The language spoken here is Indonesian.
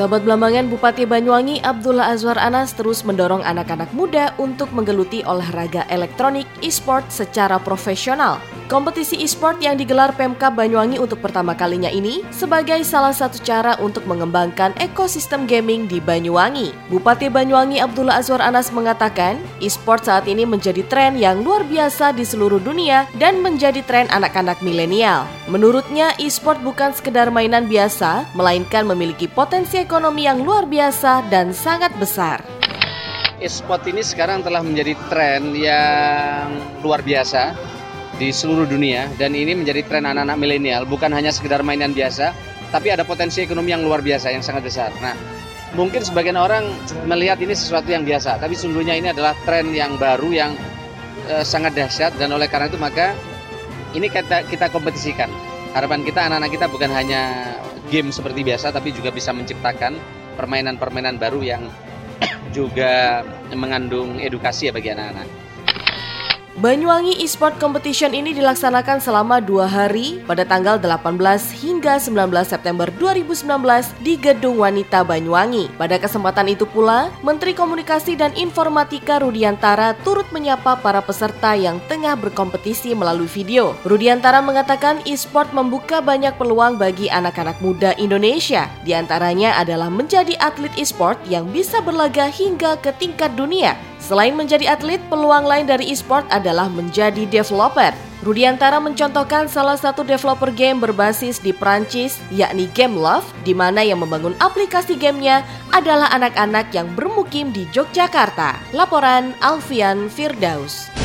Sahabat Belambangan Bupati Banyuwangi Abdullah Azwar Anas terus mendorong anak-anak muda untuk menggeluti olahraga elektronik e-sport secara profesional. Kompetisi e-sport yang digelar Pemkab Banyuwangi untuk pertama kalinya ini sebagai salah satu cara untuk mengembangkan ekosistem gaming di Banyuwangi. Bupati Banyuwangi Abdullah Azwar Anas mengatakan, e-sport saat ini menjadi tren yang luar biasa di seluruh dunia dan menjadi tren anak-anak milenial. Menurutnya, e-sport bukan sekedar mainan biasa, melainkan memiliki potensi ekonomi yang luar biasa dan sangat besar. E-sport ini sekarang telah menjadi tren yang luar biasa di seluruh dunia dan ini menjadi tren anak-anak milenial bukan hanya sekedar mainan biasa tapi ada potensi ekonomi yang luar biasa yang sangat besar. Nah, mungkin sebagian orang melihat ini sesuatu yang biasa, tapi sungguhnya ini adalah tren yang baru yang e, sangat dahsyat dan oleh karena itu maka ini kita kita kompetisikan. Harapan kita anak-anak kita bukan hanya game seperti biasa tapi juga bisa menciptakan permainan-permainan baru yang juga mengandung edukasi ya bagi anak-anak. Banyuwangi Esport Competition ini dilaksanakan selama dua hari pada tanggal 18 hingga 19 September 2019 di Gedung Wanita Banyuwangi. Pada kesempatan itu pula, Menteri Komunikasi dan Informatika Rudiantara turut menyapa para peserta yang tengah berkompetisi melalui video. Rudiantara mengatakan e-sport membuka banyak peluang bagi anak-anak muda Indonesia. Di antaranya adalah menjadi atlet e-sport yang bisa berlaga hingga ke tingkat dunia Selain menjadi atlet, peluang lain dari e-sport adalah menjadi developer. Rudiantara mencontohkan salah satu developer game berbasis di Prancis, yakni Game Love, di mana yang membangun aplikasi gamenya adalah anak-anak yang bermukim di Yogyakarta. Laporan Alfian Firdaus.